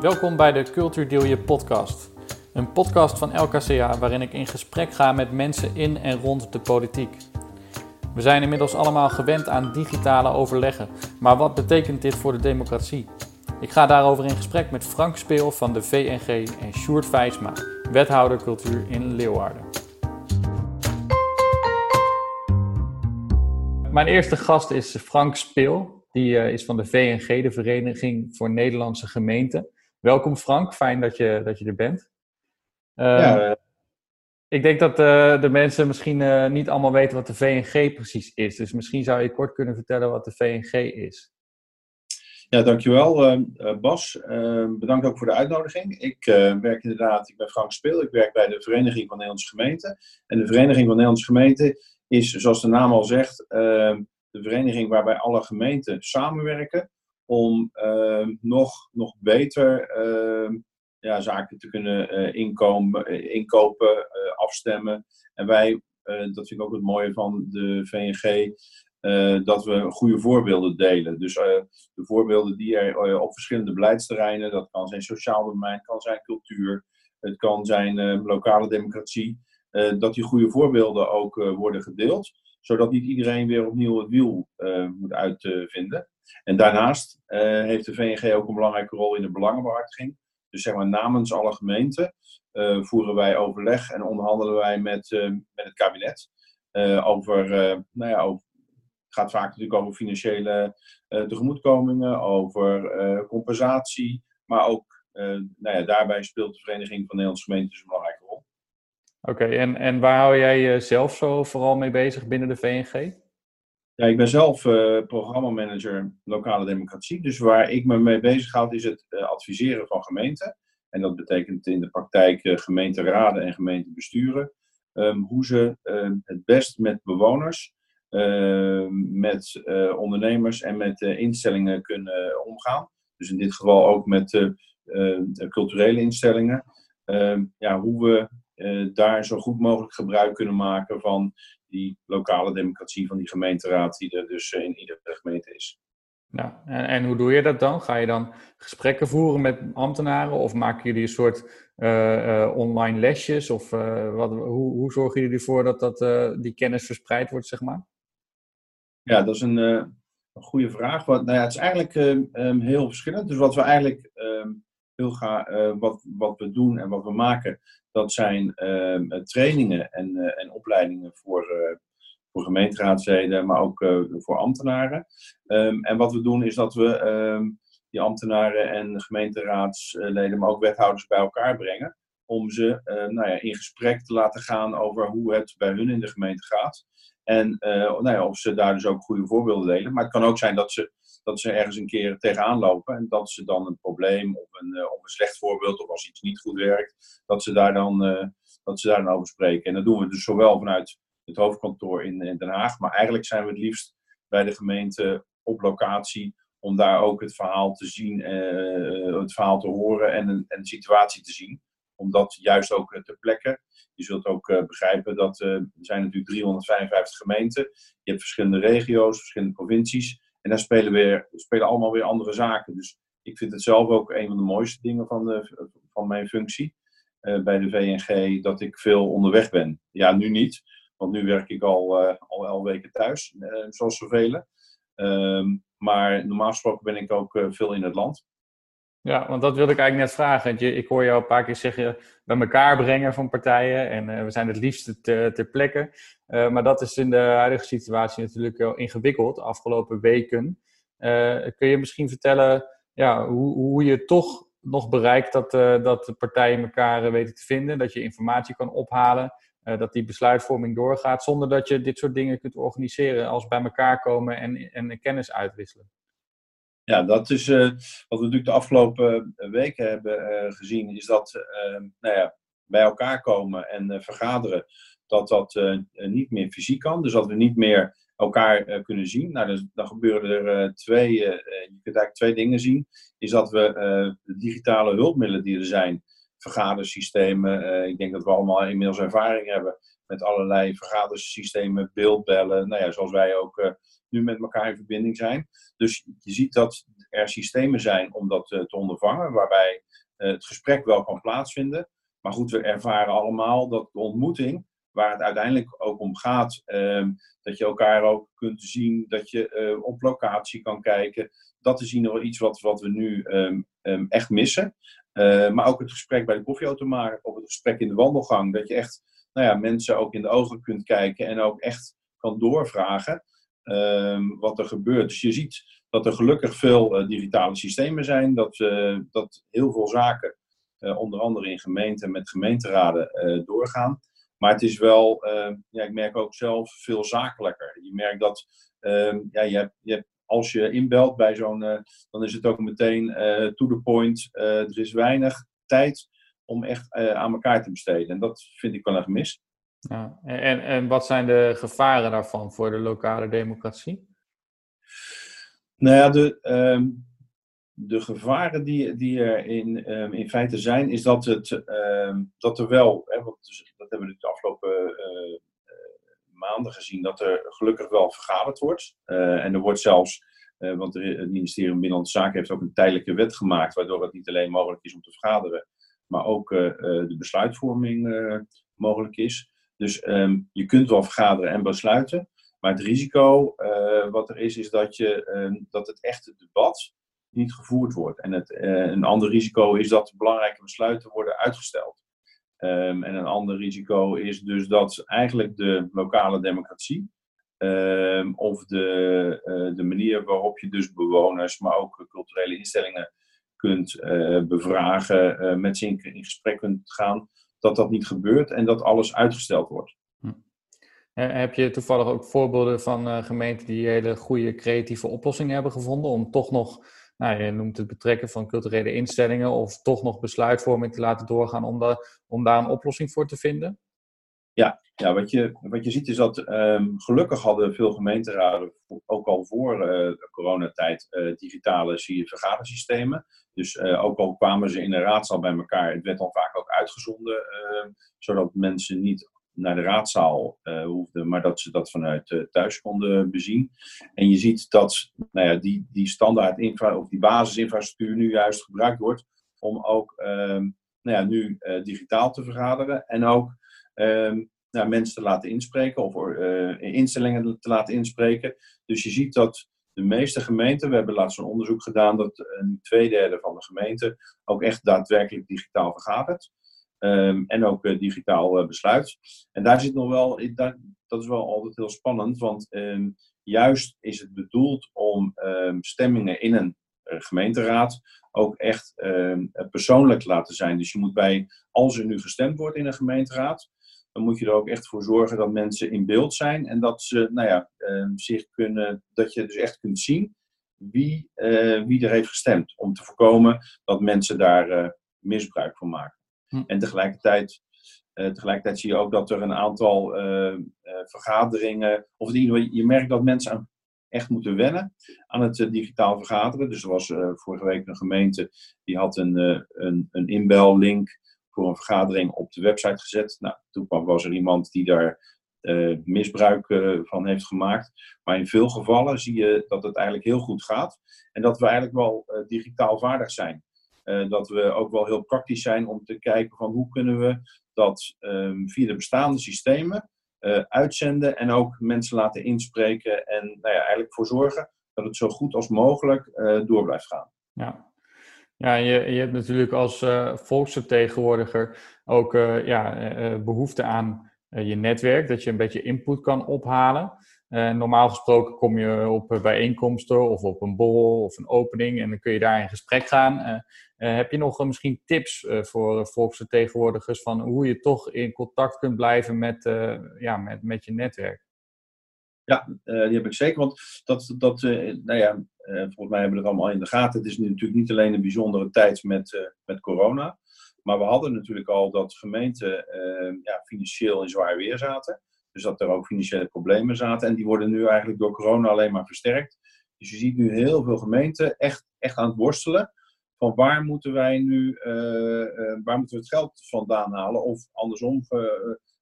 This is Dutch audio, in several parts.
Welkom bij de Cultuur Deel Je podcast. Een podcast van LKCA waarin ik in gesprek ga met mensen in en rond de politiek. We zijn inmiddels allemaal gewend aan digitale overleggen, maar wat betekent dit voor de democratie? Ik ga daarover in gesprek met Frank Speel van de VNG en Sjoerd Vijsma, wethouder cultuur in Leeuwarden. Mijn eerste gast is Frank Speel. Die eh, is van de VNG, de Vereniging voor Nederlandse Gemeenten. Welkom Frank, fijn dat je, dat je er bent. Uh, ja. Ik denk dat uh, de mensen misschien uh, niet allemaal weten wat de VNG precies is. Dus misschien zou je kort kunnen vertellen wat de VNG is. Ja, dankjewel Bas. bedankt ook voor de uitnodiging. Ik werk inderdaad, ik ben Frank Speel. Ik werk bij de Vereniging van Nederlandse Gemeenten. En de Vereniging van Nederlandse Gemeenten is, zoals de naam al zegt, de vereniging waarbij alle gemeenten samenwerken om uh, nog, nog beter uh, ja, zaken te kunnen uh, inkomen, eh, inkopen, eh, afstemmen. En wij, dat vind ik ook het mooie van de VNG, dat we goede voorbeelden delen. Dus de voorbeelden die er op verschillende beleidsterreinen, dat kan zijn sociaal domein, kan zijn cultuur, het kan zijn lokale democratie, dat die goede voorbeelden ook worden gedeeld zodat niet iedereen weer opnieuw het wiel uh, moet uitvinden. En daarnaast uh, heeft de VNG ook een belangrijke rol in de belangenbehartiging. Dus zeg maar namens alle gemeenten uh, voeren wij overleg en onderhandelen wij met, met het kabinet over, nou ja, over, het gaat vaak natuurlijk over financiële tegemoetkomingen, over compensatie, maar ook nou ja, daarbij speelt de Vereniging van Nederlandse Gemeenten een belangrijke Oké, en, en waar hou jij jezelf zo vooral mee bezig binnen de VNG? Ja, ik ben zelf uh, programmamanager lokale democratie. Dus waar ik me mee bezig houd is het uh, adviseren van gemeenten. En dat betekent in de praktijk uh, gemeenteraden en gemeentebesturen. Um, hoe ze ehm, het best met bewoners, ehm, met ondernemers en met instellingen kunnen omgaan. Dus in dit geval ook met culturele instellingen. ja, hoe we daar zo goed mogelijk gebruik kunnen maken van die lokale democratie van die gemeenteraad die er dus eh, in iedere gemeente is. Nou, en, en, hoe doe je dat dan? Ga je dan gesprekken voeren met ambtenaren of maken jullie een soort uh, uh, online lesjes? Of uh, wat, hoe, hoe zorgen jullie ervoor dat, dat die kennis verspreid wordt, zeg maar? Ja, dat is een, een goede vraag. Wat, nou ja, het is eigenlijk um, heel verschillend. Dus wat we eigenlijk graag, wat, wat we doen en wat we maken, dat zijn ehm, trainingen en, eh, en opleidingen voor, eh, voor gemeenteraadsleden, maar ook eh, voor ambtenaren. Ehm, en wat we doen is dat we ehm, die ambtenaren en gemeenteraadsleden, maar ook wethouders bij elkaar brengen. Om ze nou ja, in gesprek te laten gaan over hoe het bij hun in de gemeente gaat. En nou ja, of ze daar dus ook goede voorbeelden delen. Maar het kan ook zijn dat ze dat ze ergens een keer tegenaan lopen en dat ze dan een probleem of een, uh, of een slecht voorbeeld of als iets niet goed werkt, dat ze daar dan, uh, dat ze daar dan over spreken. En dat doen we dus zowel vanuit het hoofdkantoor in, in Den Haag, maar eigenlijk zijn we het liefst bij de gemeente op locatie om daar ook het verhaal te zien, uh, het verhaal te horen en, en de situatie te zien. Om dat juist ook ter plekke. Je zult ook begrijpen dat er zijn natuurlijk 355 gemeenten. Je hebt verschillende regio's, verschillende provincies. En daar spelen, weer, spelen allemaal weer andere zaken. Dus ik vind het zelf ook een van de mooiste dingen van, de, van mijn functie uh, bij de VNG, dat ik veel onderweg ben. Ja, nu niet, want nu werk ik al, uh, al elf weken thuis, uh, zoals zoveel. Um, maar normaal gesproken ben ik ook veel in het land. Ja, want dat wilde ik eigenlijk net vragen. Je, ik hoor jou een paar keer zeggen bij elkaar brengen van partijen. En uh, we zijn het liefst ter, plekke. Uh, maar dat is in de huidige situatie natuurlijk wel ingewikkeld, de afgelopen weken. Uh, kun je misschien vertellen ja, hoe, hoe je toch nog bereikt dat, dat de partijen elkaar weten te vinden? Dat je informatie kan ophalen, dat die besluitvorming doorgaat, zonder dat je dit soort dingen kunt organiseren als bij elkaar komen en, en kennis uitwisselen? Ja, dat is uh, wat we natuurlijk de afgelopen eh, weken hebben uh, gezien, is dat nou ja, bij elkaar komen en vergaderen, dat dat niet meer fysiek kan. Dus dat we niet meer elkaar kunnen zien. Nou, dus, dan gebeuren er twee, je kunt eigenlijk twee dingen zien. Is dat we de digitale hulpmiddelen die er zijn, vergadersystemen. ik denk dat we allemaal inmiddels ervaring hebben met allerlei vergadersystemen, beeldbellen. Nou ja, zoals wij ook nu met elkaar in verbinding zijn. Dus je ziet dat er systemen zijn om dat te ondervangen, waarbij het gesprek wel kan plaatsvinden. Maar goed, we ervaren allemaal dat de ontmoeting, waar het uiteindelijk ook om gaat, ehm, dat je elkaar ook kunt zien, dat je uh, op locatie kan kijken. Dat is in iets wat, wat we nu um, um, echt missen. Uh, maar ook het gesprek bij de koffieautomaat of het gesprek in de wandelgang. Dat je echt nou ja, mensen ook in de ogen kunt kijken en ook echt kan doorvragen wat er gebeurt. Dus je ziet dat er gelukkig veel uh, digitale systemen zijn, dat, dat heel veel zaken onder andere in gemeenten met gemeenteraden doorgaan. Maar het is wel, uh, ja, ik merk ook zelf, veel zakelijker. Je merkt dat ehm, ja, je hebt, je hebt, als je inbelt bij zo'n, dan is het ook meteen to the point. er is weinig tijd om echt aan elkaar te besteden. En dat vind ik wel een gemis. Ja, en, en wat zijn de gevaren daarvan voor de lokale democratie? Nou ja, de, ehm, de gevaren die, die er in, ehm, in feite zijn, is dat, het, ehm, dat er wel, hè, want dus, dat hebben we de afgelopen uh, maanden gezien, dat er gelukkig wel vergaderd wordt. Uh, en er wordt zelfs, want het ministerie van Binnenlandse Zaken heeft ook een tijdelijke wet gemaakt, waardoor het niet alleen mogelijk is om te vergaderen, maar ook de besluitvorming mogelijk is. Dus um, je kunt wel vergaderen en besluiten, maar het risico wat er is, is dat, je, dat het echte debat niet gevoerd wordt. En het, uh, een ander risico is dat belangrijke besluiten worden uitgesteld. Um, en een ander risico is dus dat eigenlijk de lokale democratie, um, of de, uh, de manier waarop je dus bewoners, maar ook culturele instellingen kunt uh, bevragen, met ze in, in, gesprek kunt gaan, dat dat niet gebeurt en dat alles uitgesteld wordt. Hm. Heb je toevallig ook voorbeelden van gemeenten die hele goede creatieve oplossingen hebben gevonden om toch nog nou, je noemt het betrekken van culturele instellingen of toch nog besluitvorming te laten doorgaan om, om daar een oplossing voor te vinden? Ja, ja wat, je, wat je ziet is dat um, gelukkig hadden veel gemeenteraden ook al voor uh, de coronatijd uh, digitale vergadersystemen. Dus uh, ook al kwamen ze in een raadzaal bij elkaar, het werd dan vaak ook uitgezonden, ehm, zodat mensen niet naar de raadzaal uh, hoefden, maar dat ze dat vanuit uh, thuis konden bezien. En je ziet dat nou ja, die, die standaard infra, of die basisinfrastructuur nu juist gebruikt wordt om ook um, nou ja, nu uh, digitaal te vergaderen en ook nou, mensen te laten inspreken of instellingen te laten inspreken. Dus je ziet dat de meeste gemeenten, we hebben laatst een onderzoek gedaan dat nu twee derde van de gemeenten ook echt daadwerkelijk digitaal vergadert. Um, en ook uh, digitaal uh, besluit. En daar zit nog wel, dat, is wel altijd heel spannend, want um, juist is het bedoeld om um, stemmingen in een uh, gemeenteraad ook echt persoonlijk te laten zijn. Dus je moet bij, als er nu gestemd wordt in een gemeenteraad, dan moet je er ook echt voor zorgen dat mensen in beeld zijn en dat ze, nou ja, zich kunnen, dat je dus echt kunt zien wie, wie er heeft gestemd. Om te voorkomen dat mensen daar misbruik van maken. Hm. En tegelijkertijd, uh, tegelijkertijd zie je ook dat er een aantal uh, uh, vergaderingen, of je merkt dat mensen aan, echt moeten wennen aan het digitaal vergaderen. Dus er was vorige week een gemeente die had een, een, een inbellink voor een vergadering op de website gezet. Nou, toen was er iemand die daar misbruik van heeft gemaakt. Maar in veel gevallen zie je dat het eigenlijk heel goed gaat. En dat we eigenlijk wel digitaal vaardig zijn. Eh, dat we ook wel heel praktisch zijn om te kijken van hoe kunnen we dat um, via de bestaande systemen uh, uitzenden en ook mensen laten inspreken en nou ja, eigenlijk voor zorgen dat het zo goed als mogelijk uh, door blijft gaan. Ja, ja je, je hebt natuurlijk als volksvertegenwoordiger ook ja, behoefte aan je netwerk, dat je een beetje input kan ophalen. Uh, normaal gesproken kom je op bijeenkomsten of op een borrel of een opening en dan kun je daar in gesprek gaan. Uh, heb je nog misschien tips voor volksvertegenwoordigers van hoe je toch in contact kunt blijven met, ja, met, met je netwerk? Ja, die heb ik zeker. Want dat, dat nou ja, volgens mij hebben we het allemaal in de gaten. Het is nu natuurlijk niet alleen een bijzondere tijd met, met corona. Maar we hadden natuurlijk al dat gemeenten ja, financieel in zwaar weer zaten. Dus dat er ook financiële problemen zaten. En die worden nu eigenlijk door corona alleen maar versterkt. Dus je ziet nu heel veel gemeenten echt, echt aan het worstelen van waar moeten wij nu, waar moeten we het geld vandaan halen? Of andersom,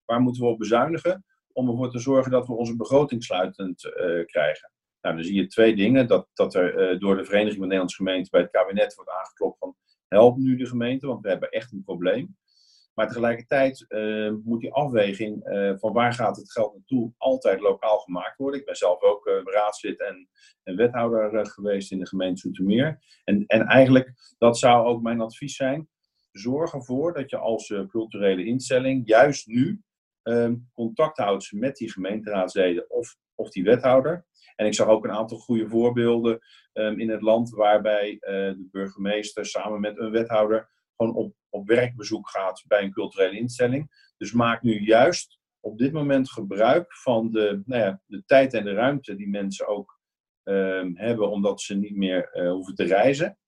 waar moeten we op bezuinigen? Om ervoor te zorgen dat we onze begroting sluitend krijgen. Nou, dan zie je twee dingen. Dat, dat er door de Vereniging van Nederlandse Gemeenten bij het kabinet wordt aangeklopt van help nu de gemeente, want we hebben echt een probleem. Maar tegelijkertijd uh, moet die afweging uh, van waar gaat het geld naartoe altijd lokaal gemaakt worden. Ik ben zelf ook uh, raadslid en, wethouder geweest in de gemeente Zoetermeer. En, en eigenlijk, dat zou ook mijn advies zijn. Zorg ervoor dat je als culturele instelling juist nu ehm, contact houdt met die gemeenteraadsleden of, of die wethouder. En ik zag ook een aantal goede voorbeelden um, in het land waarbij de burgemeester samen met een wethouder gewoon op, op werkbezoek gaat bij een culturele instelling. Dus maak nu juist op dit moment gebruik van de, nou ja, de tijd en de ruimte die mensen ook ehm, hebben, omdat ze niet meer uh, hoeven te reizen.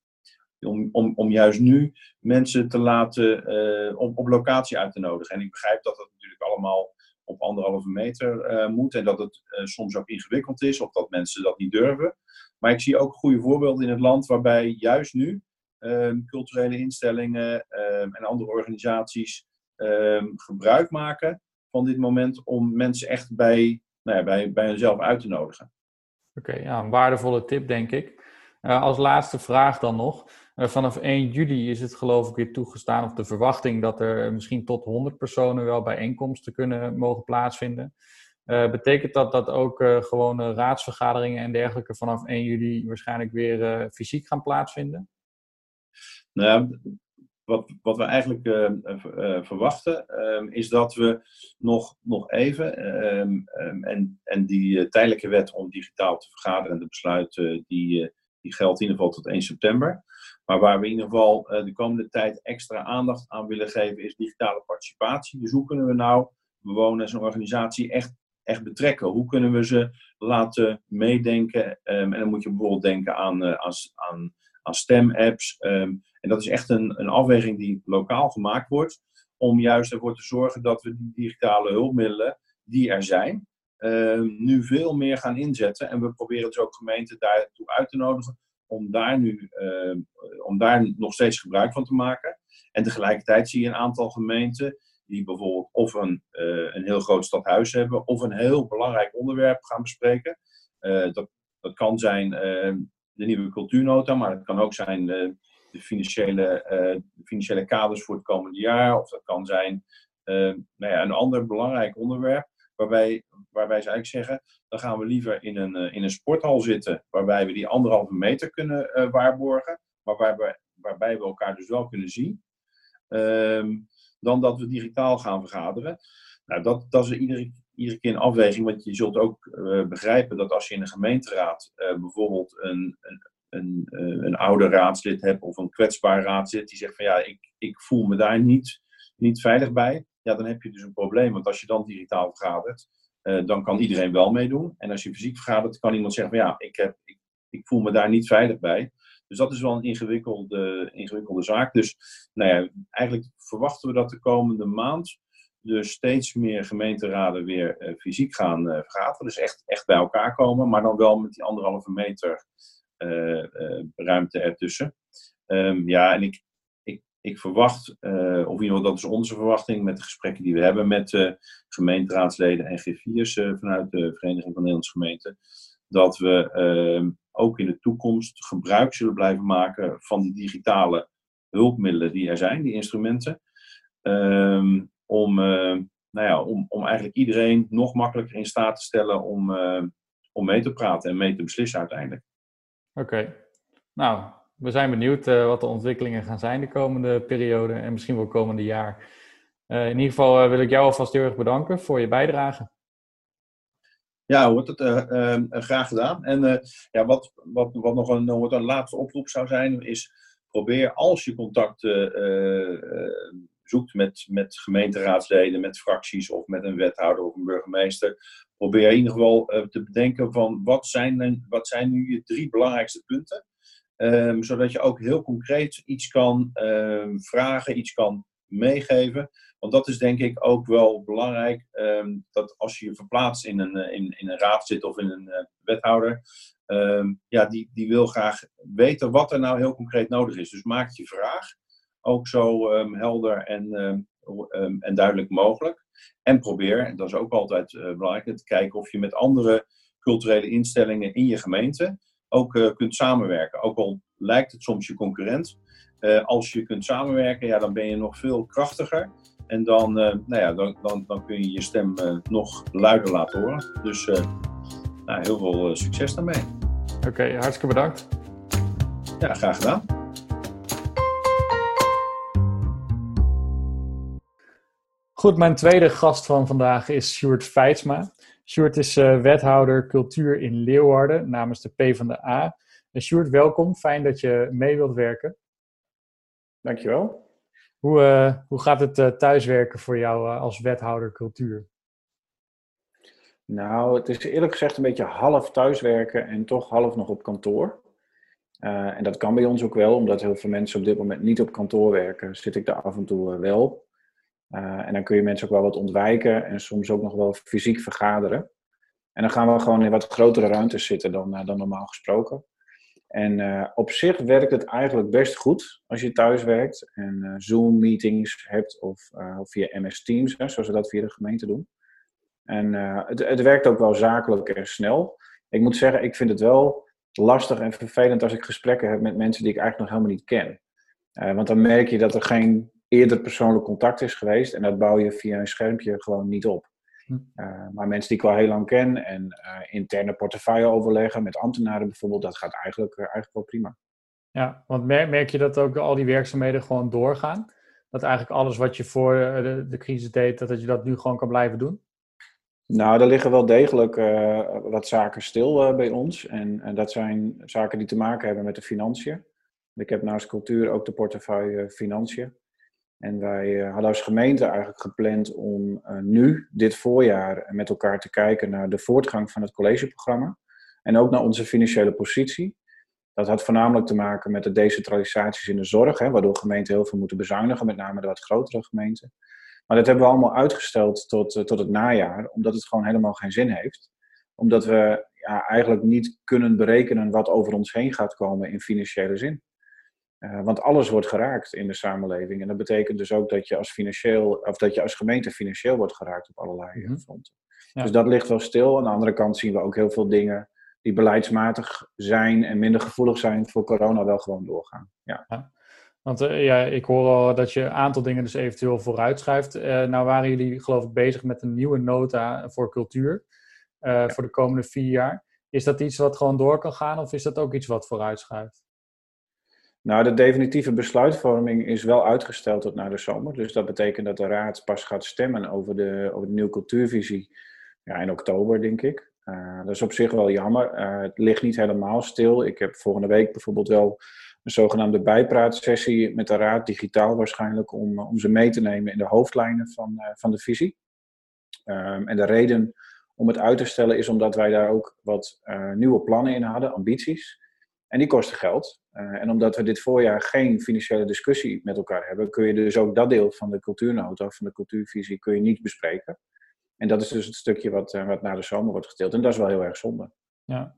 Om, om, om juist nu mensen te laten uh, op, op locatie uit te nodigen. En ik begrijp dat dat natuurlijk allemaal op anderhalve meter uh, moet en dat het soms ook ingewikkeld is of dat mensen dat niet durven. Maar ik zie ook goede voorbeelden in het land waarbij juist nu culturele instellingen ehm, en andere organisaties ehm, gebruik maken van dit moment om mensen echt bij, nou ja, bij, bij hunzelf uit te nodigen. Oké, ja, een waardevolle tip, denk ik. Uh, als laatste vraag dan nog. Uh, vanaf 1 juli is het geloof ik weer toegestaan, of de verwachting dat er misschien tot 100 personen wel bijeenkomsten kunnen mogen plaatsvinden. Uh, betekent dat dat ook gewone raadsvergaderingen en dergelijke vanaf 1 juli waarschijnlijk weer fysiek gaan plaatsvinden? Nou wat, wat we eigenlijk uh, uh, verwachten um, is dat we nog, nog even, um, en, en die tijdelijke wet om digitaal te vergaderen en de besluiten, die, die geldt in ieder geval tot 1 september. Maar waar we in ieder geval de komende tijd extra aandacht aan willen geven, is digitale participatie. Dus hoe kunnen we nou bewoners en organisatie echt, echt betrekken? Hoe kunnen we ze laten meedenken? en dan moet je bijvoorbeeld denken aan, aan, aan aan stemapps. Um, en dat is echt een, een afweging die lokaal gemaakt wordt, om juist ervoor te zorgen dat we die digitale hulpmiddelen die er zijn, um, nu veel meer gaan inzetten. En we proberen dus ook gemeenten daartoe uit te nodigen om daar nu um, om daar nog steeds gebruik van te maken. En tegelijkertijd zie je een aantal gemeenten die bijvoorbeeld of een, uh, een heel groot stadhuis hebben of een heel belangrijk onderwerp gaan bespreken. Uh, dat, dat kan zijn de nieuwe cultuurnota, maar het kan ook zijn de, de financiële, uh, de financiële kaders voor het komende jaar. Of dat kan zijn uh, nou ja, een ander belangrijk onderwerp. Waarbij, waarbij ze eigenlijk zeggen, dan gaan we liever in een, in een sporthal zitten. Waarbij we die anderhalve meter kunnen waarborgen. Maar waarbij, waarbij we elkaar dus wel kunnen zien. Um, dan dat we digitaal gaan vergaderen. Nou, dat, dat is iedere, iedere keer een afweging, want je zult ook uh, begrijpen dat als je in een gemeenteraad uh, bijvoorbeeld een, een, een, uh, een oude raadslid hebt of een kwetsbaar raadslid die zegt van ja, ik, ik voel me daar niet, niet veilig bij, ja, dan heb je dus een probleem. Want als je dan digitaal vergadert, dan kan iedereen wel meedoen. En als je fysiek vergadert, kan iemand zeggen van ja, ik, heb, ik, ik voel me daar niet veilig bij. Dus dat is wel een ingewikkelde, ingewikkelde zaak. Dus nou ja, eigenlijk verwachten we dat de komende maand dus steeds meer gemeenteraden weer uh, fysiek gaan uh, vergaderen. Dus echt, echt bij elkaar komen, maar dan wel met die anderhalve meter uh, ruimte ertussen. Um, ja, en ik, ik, ik verwacht, of in ieder geval dat is onze verwachting met de gesprekken die we hebben met gemeenteraadsleden en G4's vanuit de Vereniging van Nederlandse Gemeenten, dat we ehm, ook in de toekomst gebruik zullen blijven maken van die digitale hulpmiddelen die er zijn, die instrumenten. Um, om, uh, nou ja, om, om eigenlijk iedereen nog makkelijker in staat te stellen om, uh, om mee te praten en mee te beslissen uiteindelijk. Oké, nou, we zijn benieuwd uh, wat de ontwikkelingen gaan zijn de komende periode en misschien wel komende jaar. in ieder geval wil ik jou alvast heel erg bedanken voor je bijdrage. Ja, wordt het graag gedaan. En ja, wat, wat, wat nog een, wat een laatste oproep zou zijn, is probeer als je contact zoekt met, met gemeenteraadsleden, met fracties of met een wethouder of een burgemeester, probeer in ieder geval uh, te bedenken van wat zijn, wat zijn nu je drie belangrijkste punten. Um, zodat je ook heel concreet iets kan um, vragen, iets kan meegeven, Want dat is denk ik ook wel belangrijk, ehm, dat als je je verplaatst in een, in, in een raad zit of in een wethouder, ehm, ja, die, die wil graag weten wat er nou heel concreet nodig is. Dus maak je vraag ook zo um, helder en, en duidelijk mogelijk. En probeer, dat is ook altijd belangrijk, te kijken of je met andere culturele instellingen in je gemeente ook uh, kunt samenwerken. Ook al lijkt het soms je concurrent. Uh, als je kunt samenwerken, ja, dan ben je nog veel krachtiger. En dan, nou ja, dan, dan, dan kun je je stem nog luider laten horen. Dus nou, heel veel succes daarmee. Oké, hartstikke bedankt. Ja, graag gedaan. Goed, mijn tweede gast van vandaag is Sjoerd Feitsma. Sjoerd is uh, wethouder cultuur in Leeuwarden namens de PvdA. En Sjoerd, welkom. Fijn dat je mee wilt werken. Dankjewel. Hoe, uh, hoe gaat het uh, thuiswerken voor jou als wethouder cultuur? Nou, het is eerlijk gezegd een beetje half thuiswerken en toch half nog op kantoor. en dat kan bij ons ook wel, omdat heel veel mensen op dit moment niet op kantoor werken, zit ik daar af en toe wel. Uh, en dan kun je mensen ook wel wat ontwijken en soms ook nog wel fysiek vergaderen. En dan gaan we gewoon in wat grotere ruimtes zitten dan, uh, dan normaal gesproken. En uh, op zich werkt het eigenlijk best goed als je thuis werkt en Zoom-meetings hebt of, via MS Teams, zoals we dat via de gemeente doen. En het, het werkt ook wel zakelijk en snel. Ik moet zeggen, ik vind het wel lastig en vervelend als ik gesprekken heb met mensen die ik eigenlijk nog helemaal niet ken. want dan merk je dat er geen eerder persoonlijk contact is geweest. En dat bouw je via een schermpje gewoon niet op. Hm. Uh, maar mensen die ik al heel lang ken en uh, interne portefeuille overleggen met ambtenaren bijvoorbeeld, dat gaat eigenlijk, uh, eigenlijk wel prima. Ja, want merk, merk je dat ook al die werkzaamheden gewoon doorgaan? Dat eigenlijk alles wat je voor de, de crisis deed, dat je dat nu gewoon kan blijven doen? Nou, er liggen wel degelijk wat zaken stil bij ons. En, en dat zijn zaken die te maken hebben met de financiën. Ik heb naast cultuur ook de portefeuille financiën. En wij eh, hadden als gemeente eigenlijk gepland om uh, nu, dit voorjaar, met elkaar te kijken naar de voortgang van het collegeprogramma. En ook naar onze financiële positie. Dat had voornamelijk te maken met de decentralisaties in de zorg, hè, waardoor gemeenten heel veel moeten bezuinigen, met name de wat grotere gemeenten. Maar dat hebben we allemaal uitgesteld tot, tot het najaar, omdat het gewoon helemaal geen zin heeft. Omdat we ja, eigenlijk niet kunnen berekenen wat over ons heen gaat komen in financiële zin. Uh, want alles wordt geraakt in de samenleving. En dat betekent dus ook dat je als, financieel, of dat je als gemeente financieel wordt geraakt op allerlei mm -hmm. fronten. Dus dat ligt wel stil. Aan de andere kant zien we ook heel veel dingen die beleidsmatig zijn en minder gevoelig zijn voor corona wel gewoon doorgaan. Ja. ja. Want uh, ja, ik hoor al dat je een aantal dingen dus eventueel vooruitschuift. Uh, nou waren jullie geloof ik bezig met een nieuwe nota voor cultuur ja. voor de komende vier jaar. Is dat iets wat gewoon door kan gaan of is dat ook iets wat vooruitschuift? Nou, de definitieve besluitvorming is wel uitgesteld tot na de zomer. Dus dat betekent dat de Raad pas gaat stemmen over de, over de nieuwe cultuurvisie ja, in oktober, denk ik. Uh, dat is op zich wel jammer. Uh, het ligt niet helemaal stil. Ik heb volgende week bijvoorbeeld wel een zogenaamde bijpraatsessie met de Raad, digitaal waarschijnlijk, om, om ze mee te nemen in de hoofdlijnen van, uh, van de visie. Um, en de reden om het uit te stellen is omdat wij daar ook wat nieuwe plannen in hadden, ambities. En die kosten geld. Uh, en omdat we dit voorjaar geen financiële discussie met elkaar hebben, kun je dus ook dat deel van de cultuurnota, van de cultuurvisie, kun je niet bespreken. En dat is dus het stukje wat, uh, wat na de zomer wordt gesteeld. En dat is wel heel erg zonde. Ja,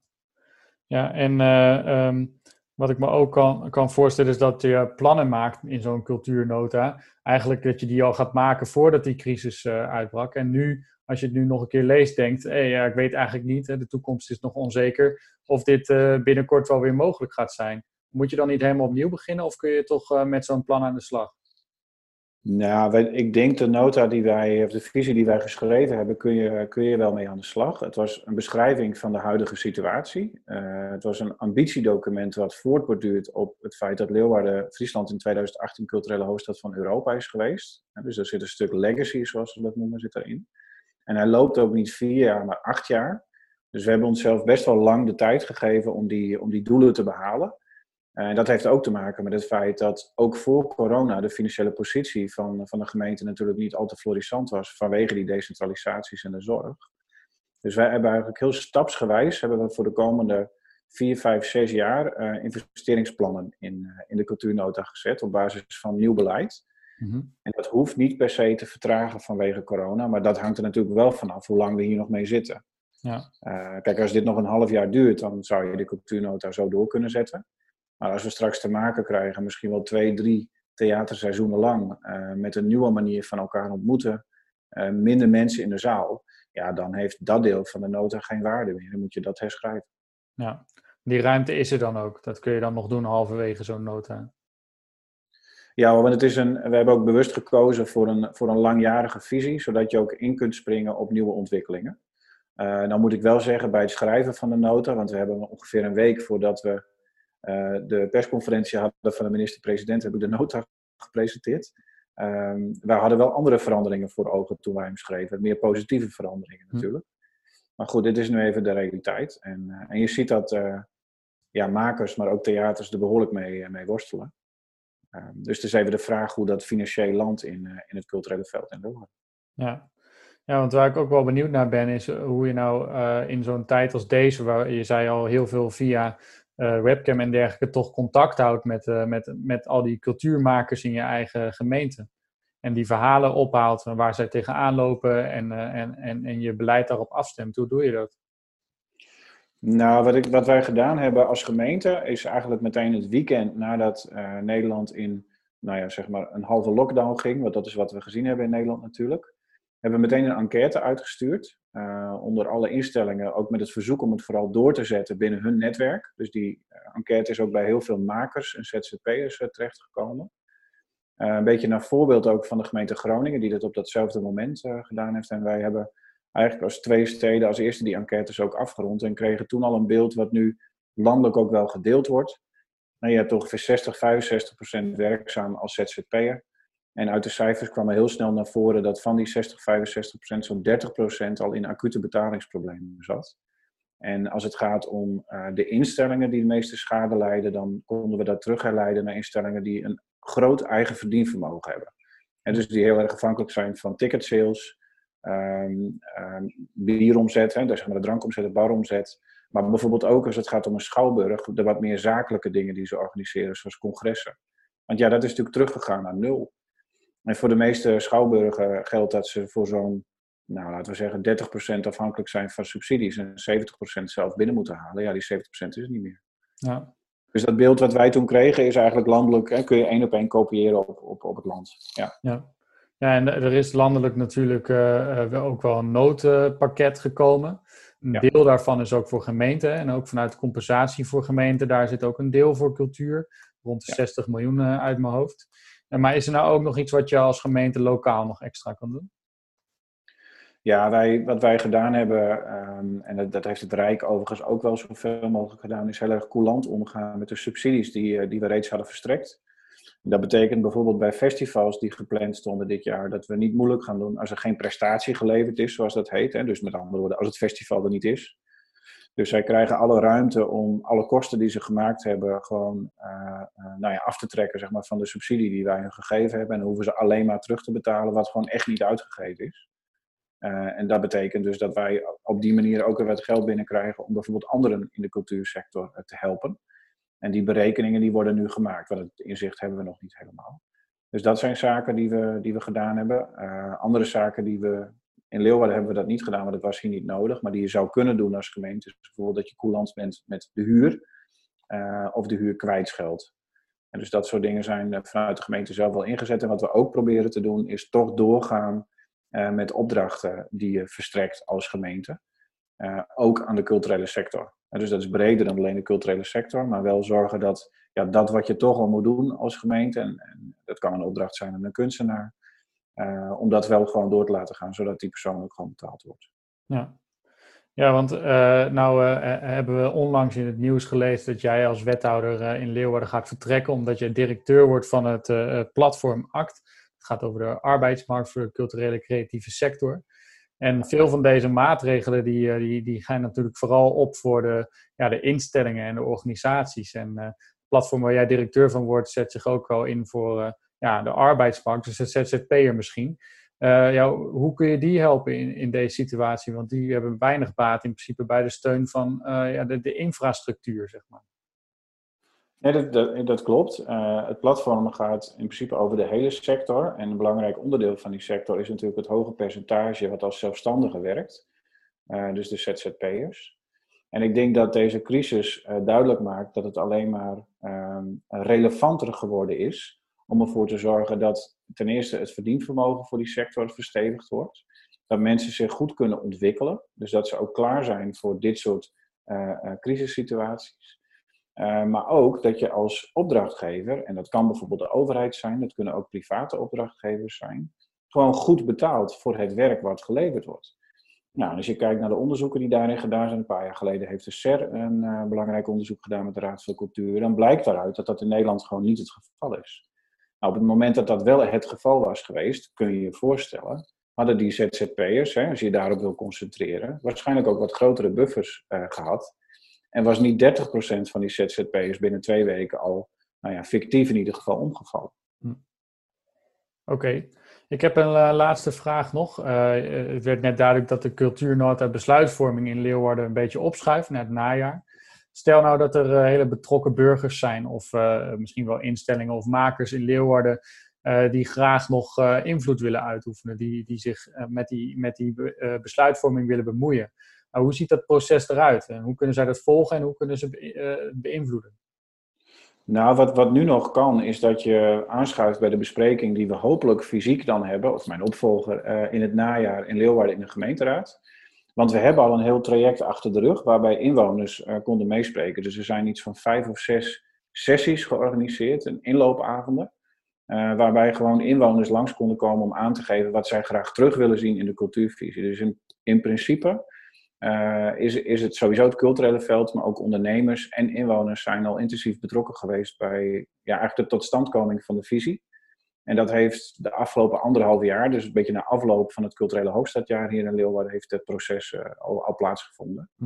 ja en uh, um, wat ik me ook kan, kan voorstellen is dat je plannen maakt in zo'n cultuurnota. Eigenlijk dat je die al gaat maken voordat die crisis uitbrak. En nu als je het nu nog een keer leest, denkt: hé, ja, ik weet eigenlijk niet, de toekomst is nog onzeker, of dit uh, binnenkort wel weer mogelijk gaat zijn. Moet je dan niet helemaal opnieuw beginnen of kun je toch uh, met zo'n plan aan de slag? Nou, ik denk de nota die wij, of de visie die wij geschreven hebben, kun je, kun je wel mee aan de slag. Het was een beschrijving van de huidige situatie. Uh, het was een ambitiedocument wat voortborduurt op het feit dat Leeuwarden, Friesland in 2018 culturele hoofdstad van Europa is geweest. dus er zit een stuk legacy, zoals we dat noemen, zit erin. En hij loopt ook niet vier jaar, maar acht jaar. Dus we hebben onszelf best wel lang de tijd gegeven om die, om die doelen te behalen. En dat heeft ook te maken met het feit dat ook voor corona de financiële positie van, van de gemeente natuurlijk niet al te florissant was vanwege die decentralisaties in de zorg. Dus wij hebben eigenlijk heel stapsgewijs hebben we voor de komende vier, vijf, zes jaar uh, investeringsplannen in, uh, in de cultuurnota gezet op basis van nieuw beleid. Mhm. En dat hoeft niet per se te vertragen vanwege corona, maar dat hangt er natuurlijk wel vanaf hoe lang we hier nog mee zitten. Ja. Uh, kijk, als dit nog een half jaar duurt, dan zou je de cultuurnota zo door kunnen zetten. Maar als we straks te maken krijgen, misschien wel twee, drie theaterseizoenen lang, uh, met een nieuwe manier van elkaar ontmoeten, uh, minder mensen in de zaal, ja, dan heeft dat deel van de nota geen waarde meer. Dan moet je dat herschrijven. Ja, die ruimte is er dan ook. Dat kun je dan nog doen halverwege zo'n nota. Ja, want het is een, we hebben ook bewust gekozen voor een, voor een langjarige visie, zodat je ook in kunt springen op nieuwe ontwikkelingen. Uh, nou moet ik wel zeggen, bij het schrijven van de nota, want we hebben ongeveer een week voordat we uh, de persconferentie hadden van de minister-president, heb ik de nota gepresenteerd. Um, wij hadden wel andere veranderingen voor ogen toen wij hem schreven, meer positieve veranderingen hm. natuurlijk. Maar goed, dit is nu even de realiteit. En, uh, en je ziet dat ja, makers, maar ook theaters er behoorlijk mee, mee worstelen. Ehm, dus het is even de vraag hoe dat financieel landt in, in het culturele veld in. Ja, ja, want waar ik ook wel benieuwd naar ben, is eh, hoe je nou uh, in zo'n tijd als deze, waar je zei al heel veel via webcam en dergelijke, toch contact houdt met, met, met al die cultuurmakers in je eigen gemeente. En die verhalen ophaalt waar zij tegenaan lopen en, en, en, en je beleid daarop afstemt. Hoe doe je dat? Nou, wat, wat wij gedaan hebben als gemeente is eigenlijk meteen het weekend nadat Nederland in, nou ja, zeg maar een halve lockdown ging. Want dat is wat we gezien hebben in Nederland natuurlijk hebben we meteen een enquête uitgestuurd. Uh, onder alle instellingen, ook met het verzoek om het vooral door te zetten binnen hun netwerk. Dus die uh, enquête is ook bij heel veel makers en ZZP'ers terechtgekomen. een beetje naar voorbeeld ook van de gemeente Groningen, die dat op datzelfde moment gedaan heeft. En wij hebben eigenlijk als twee steden als eerste die enquêtes ook afgerond en kregen toen al een beeld wat nu landelijk ook wel gedeeld wordt. Nou, je hebt ongeveer 60, 65 procent werkzaam als ZZP'er. En uit de cijfers kwam er heel snel naar voren dat van die 60, 65 procent zo'n 30 procent al in acute betalingsproblemen zat. En als het gaat om uh, de instellingen die de meeste schade lijden, dan konden we dat terug herleiden naar instellingen die een groot eigen verdienvermogen hebben. En dus die heel erg afhankelijk zijn van ticketsales, um, um, bieromzet, hè, dus zeg maar de drankomzet, de baromzet. Maar bijvoorbeeld ook als het gaat om een schouwburg, de wat meer zakelijke dingen die ze organiseren, zoals congressen. Want ja, dat is natuurlijk teruggegaan naar nul. En voor de meeste schouwburgen geldt dat ze voor zo'n, nou laten we zeggen, 30% afhankelijk zijn van subsidies en 70% zelf binnen moeten halen. Ja, die 70% is het niet meer. Ja. Dus dat beeld wat wij toen kregen is eigenlijk landelijk, hè, kun je één op één kopiëren op, op, op het land. Ja. ja. Ja, en er is landelijk natuurlijk uh, ook wel een noodpakket gekomen. Een deel daarvan is ook voor gemeenten en ook vanuit compensatie voor gemeenten. Daar zit ook een deel voor cultuur, rond de 60 miljoen uit mijn hoofd. Maar is er nou ook nog iets wat je als gemeente lokaal nog extra kan doen? Ja, wij, wat wij gedaan hebben, ehm, en dat, dat, heeft het Rijk overigens ook wel zoveel mogelijk gedaan, is heel erg coulant omgaan met de subsidies die, eh, die we reeds hadden verstrekt. Dat betekent bijvoorbeeld bij festivals die gepland stonden dit jaar, dat we niet moeilijk gaan doen als er geen prestatie geleverd is, zoals dat heet. Hè? Dus met andere woorden, als het festival er niet is. Dus zij krijgen alle ruimte om alle kosten die ze gemaakt hebben gewoon uh, nou ja, af te trekken zeg maar, van de subsidie die wij hun gegeven hebben. En dan hoeven ze alleen maar terug te betalen wat gewoon echt niet uitgegeven is. Uh, en dat betekent dus dat wij op die manier ook weer wat geld binnenkrijgen om bijvoorbeeld anderen in de cultuursector te helpen. En die berekeningen die worden nu gemaakt, want het inzicht hebben we nog niet helemaal. Dus dat zijn zaken die we, die we gedaan hebben. Uh, andere zaken die we in Leeuwarden hebben we dat niet gedaan, want dat was hier niet nodig. Maar die je zou kunnen doen als gemeente. Bijvoorbeeld dat je coulant bent met de huur uh, of de huur kwijtscheldt. En dus dat soort dingen zijn eh, vanuit de gemeente zelf wel ingezet. En wat we ook proberen te doen, is toch doorgaan met opdrachten die je verstrekt als gemeente. Uh, ook aan de culturele sector. dus dat is breder dan alleen de culturele sector, maar wel zorgen dat ja, dat wat je toch al moet doen als gemeente, en, en dat kan een opdracht zijn aan een kunstenaar, uh, om dat wel gewoon door te laten gaan, zodat die persoon ook gewoon betaald wordt. Ja, ja want uh, nou hebben we onlangs in het nieuws gelezen dat jij als wethouder in Leeuwarden gaat vertrekken, omdat je directeur wordt van het platform ACT. Het gaat over de arbeidsmarkt voor de culturele creatieve sector. En veel van deze maatregelen die, die, die gaan natuurlijk vooral op voor de, ja, de instellingen en de organisaties. En het platform waar jij directeur van wordt, zet zich ook wel in voor ja, de arbeidsmarkt, dus de ZZP'er misschien. Uh, ja, hoe kun je die helpen in, in deze situatie? Want die hebben weinig baat in principe bij de steun van ja, de, de infrastructuur, zeg maar. Dat, dat, dat klopt. Uh, het platform gaat in principe over de hele sector. En een belangrijk onderdeel van die sector is natuurlijk het hoge percentage wat als zelfstandige werkt. Uh, dus de ZZP'ers. En ik denk dat deze crisis uh, duidelijk maakt dat het alleen maar um, relevanter geworden is om ervoor te zorgen dat ten eerste het verdienvermogen voor die sector verstevigd wordt. Dat mensen zich goed kunnen ontwikkelen. Dus dat ze ook klaar zijn voor dit soort crisissituaties. Uh, maar ook dat je als opdrachtgever, en dat kan bijvoorbeeld de overheid zijn, dat kunnen ook private opdrachtgevers zijn, gewoon goed betaalt voor het werk wat geleverd wordt. Nou, als je kijkt naar de onderzoeken die daarin gedaan zijn, een paar jaar geleden heeft de SER een uh, belangrijk onderzoek gedaan met de Raad van Cultuur, dan blijkt daaruit dat dat in Nederland gewoon niet het geval is. Nou, op het moment dat dat wel het geval was geweest, kun je je voorstellen, hadden die ZZP'ers, als je je daarop wil concentreren, waarschijnlijk ook wat grotere buffers uh, gehad en was niet 30% van die ZZP'ers binnen twee weken al, nou ja, fictief in ieder geval omgevallen. Hm. Oké. Ik heb een uh, laatste vraag nog. Uh, het werd net duidelijk dat de cultuurnota besluitvorming in Leeuwarden een beetje opschuift naar het najaar. Stel nou dat er hele betrokken burgers zijn, of misschien wel instellingen of makers in Leeuwarden, die graag nog invloed willen uitoefenen, die, die zich met die, met die besluitvorming willen bemoeien. Nou, hoe ziet dat proces eruit? En hoe kunnen zij dat volgen en hoe kunnen ze eh, beïnvloeden? Nou, wat, wat nu nog kan, is dat je aanschuift bij de bespreking die we hopelijk fysiek dan hebben, of mijn opvolger, uh, in het najaar in Leeuwarden in de gemeenteraad. Want we hebben al een heel traject achter de rug waarbij inwoners uh, konden meespreken. Dus er zijn iets van vijf of zes sessies georganiseerd, een inloopavonden. Uh, waarbij gewoon inwoners langs konden komen om aan te geven wat zij graag terug willen zien in de cultuurvisie. Dus in, in principe uh, is, is het sowieso het culturele veld, maar ook ondernemers en inwoners zijn al intensief betrokken geweest bij ja, eigenlijk de totstandkoming van de visie. En dat heeft de afgelopen anderhalf jaar, dus een beetje na afloop van het culturele hoofdstadjaar hier in Leeuwarden, heeft het proces uh, al, al, plaatsgevonden. Hm.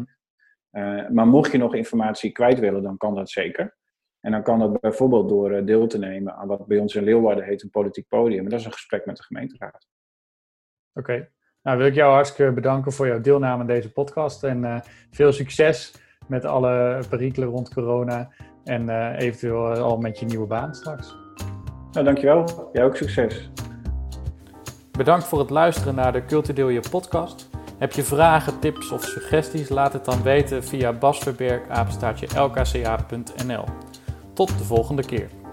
Uh, maar mocht je nog informatie kwijt willen, dan kan dat zeker. En dan kan dat bijvoorbeeld door deel te nemen aan wat bij ons in Leeuwarden heet een politiek podium. En dat is een gesprek met de gemeenteraad. Oké, nou, wil ik jou hartstikke bedanken voor jouw deelname aan deze podcast. En uh, veel succes met alle perikelen rond corona. En uh, eventueel al met je nieuwe baan straks. Nou, dankjewel. Jij ook succes. Bedankt voor het luisteren naar de Culturdeel Je podcast. Heb je vragen, tips of suggesties? Laat het dan weten via basverberg.lkca.nl. Tot de volgende keer.